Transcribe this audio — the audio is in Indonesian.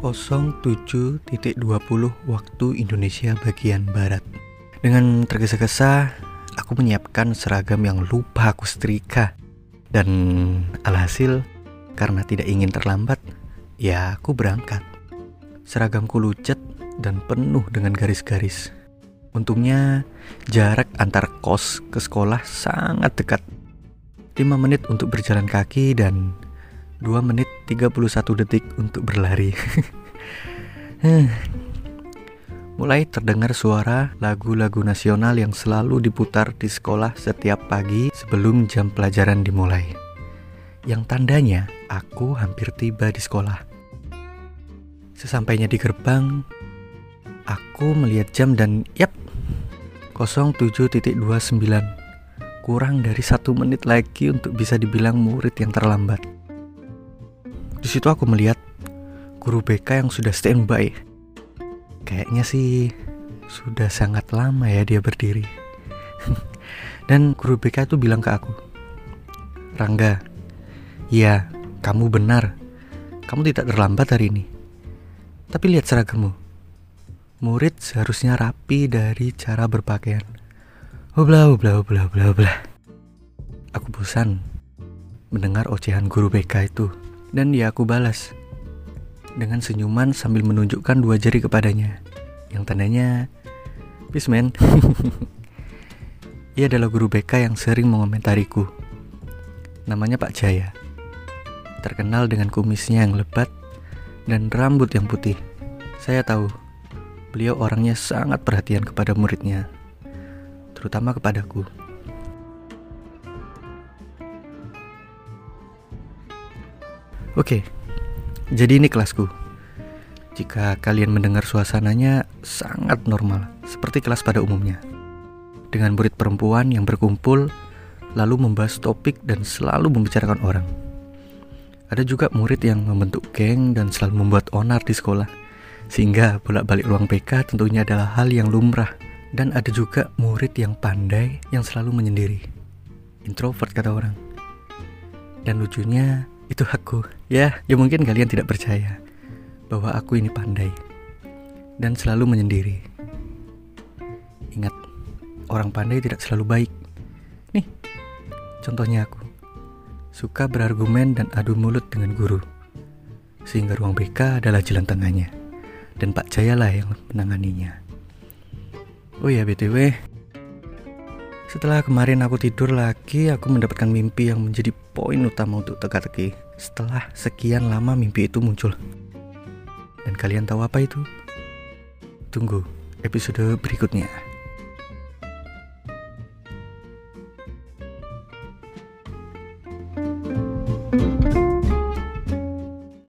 07.20 waktu Indonesia bagian Barat. Dengan tergesa-gesa, aku menyiapkan seragam yang lupa aku setrika. Dan alhasil, karena tidak ingin terlambat, ya aku berangkat. Seragamku lucet dan penuh dengan garis-garis. Untungnya jarak antar kos ke sekolah sangat dekat. 5 menit untuk berjalan kaki dan 2 menit 31 detik untuk berlari. Mulai terdengar suara lagu-lagu nasional yang selalu diputar di sekolah setiap pagi sebelum jam pelajaran dimulai. Yang tandanya aku hampir tiba di sekolah. Sesampainya di gerbang, aku melihat jam dan yap, 07.29. Kurang dari satu menit lagi untuk bisa dibilang murid yang terlambat. Di situ aku melihat guru BK yang sudah standby Kayaknya sih sudah sangat lama ya dia berdiri. Dan guru BK itu bilang ke aku, Rangga, ya kamu benar. Kamu tidak terlambat hari ini. Tapi lihat seragammu. Murid seharusnya rapi dari cara berpakaian. Oblah, oblah, oblah, oblah, oblah. Aku bosan mendengar ocehan guru BK itu. Dan ya aku balas. Dengan senyuman sambil menunjukkan dua jari kepadanya. Yang tandanya peace man. Ia adalah guru BK yang sering mengomentariku. Namanya Pak Jaya. Terkenal dengan kumisnya yang lebat dan rambut yang putih. Saya tahu beliau orangnya sangat perhatian kepada muridnya terutama kepadaku Oke, jadi ini kelasku. Jika kalian mendengar suasananya sangat normal, seperti kelas pada umumnya. Dengan murid perempuan yang berkumpul, lalu membahas topik dan selalu membicarakan orang. Ada juga murid yang membentuk geng dan selalu membuat onar di sekolah. Sehingga bolak-balik ruang PK tentunya adalah hal yang lumrah. Dan ada juga murid yang pandai yang selalu menyendiri. Introvert kata orang. Dan lucunya, itu aku. Ya, ya mungkin kalian tidak percaya bahwa aku ini pandai dan selalu menyendiri. Ingat, orang pandai tidak selalu baik. Nih, contohnya aku. Suka berargumen dan adu mulut dengan guru. Sehingga ruang BK adalah jalan tengahnya. Dan Pak Jaya lah yang menanganinya. Oh ya, BTW, setelah kemarin aku tidur lagi, aku mendapatkan mimpi yang menjadi poin utama untuk teka-teki. Setelah sekian lama mimpi itu muncul. Dan kalian tahu apa itu? Tunggu episode berikutnya.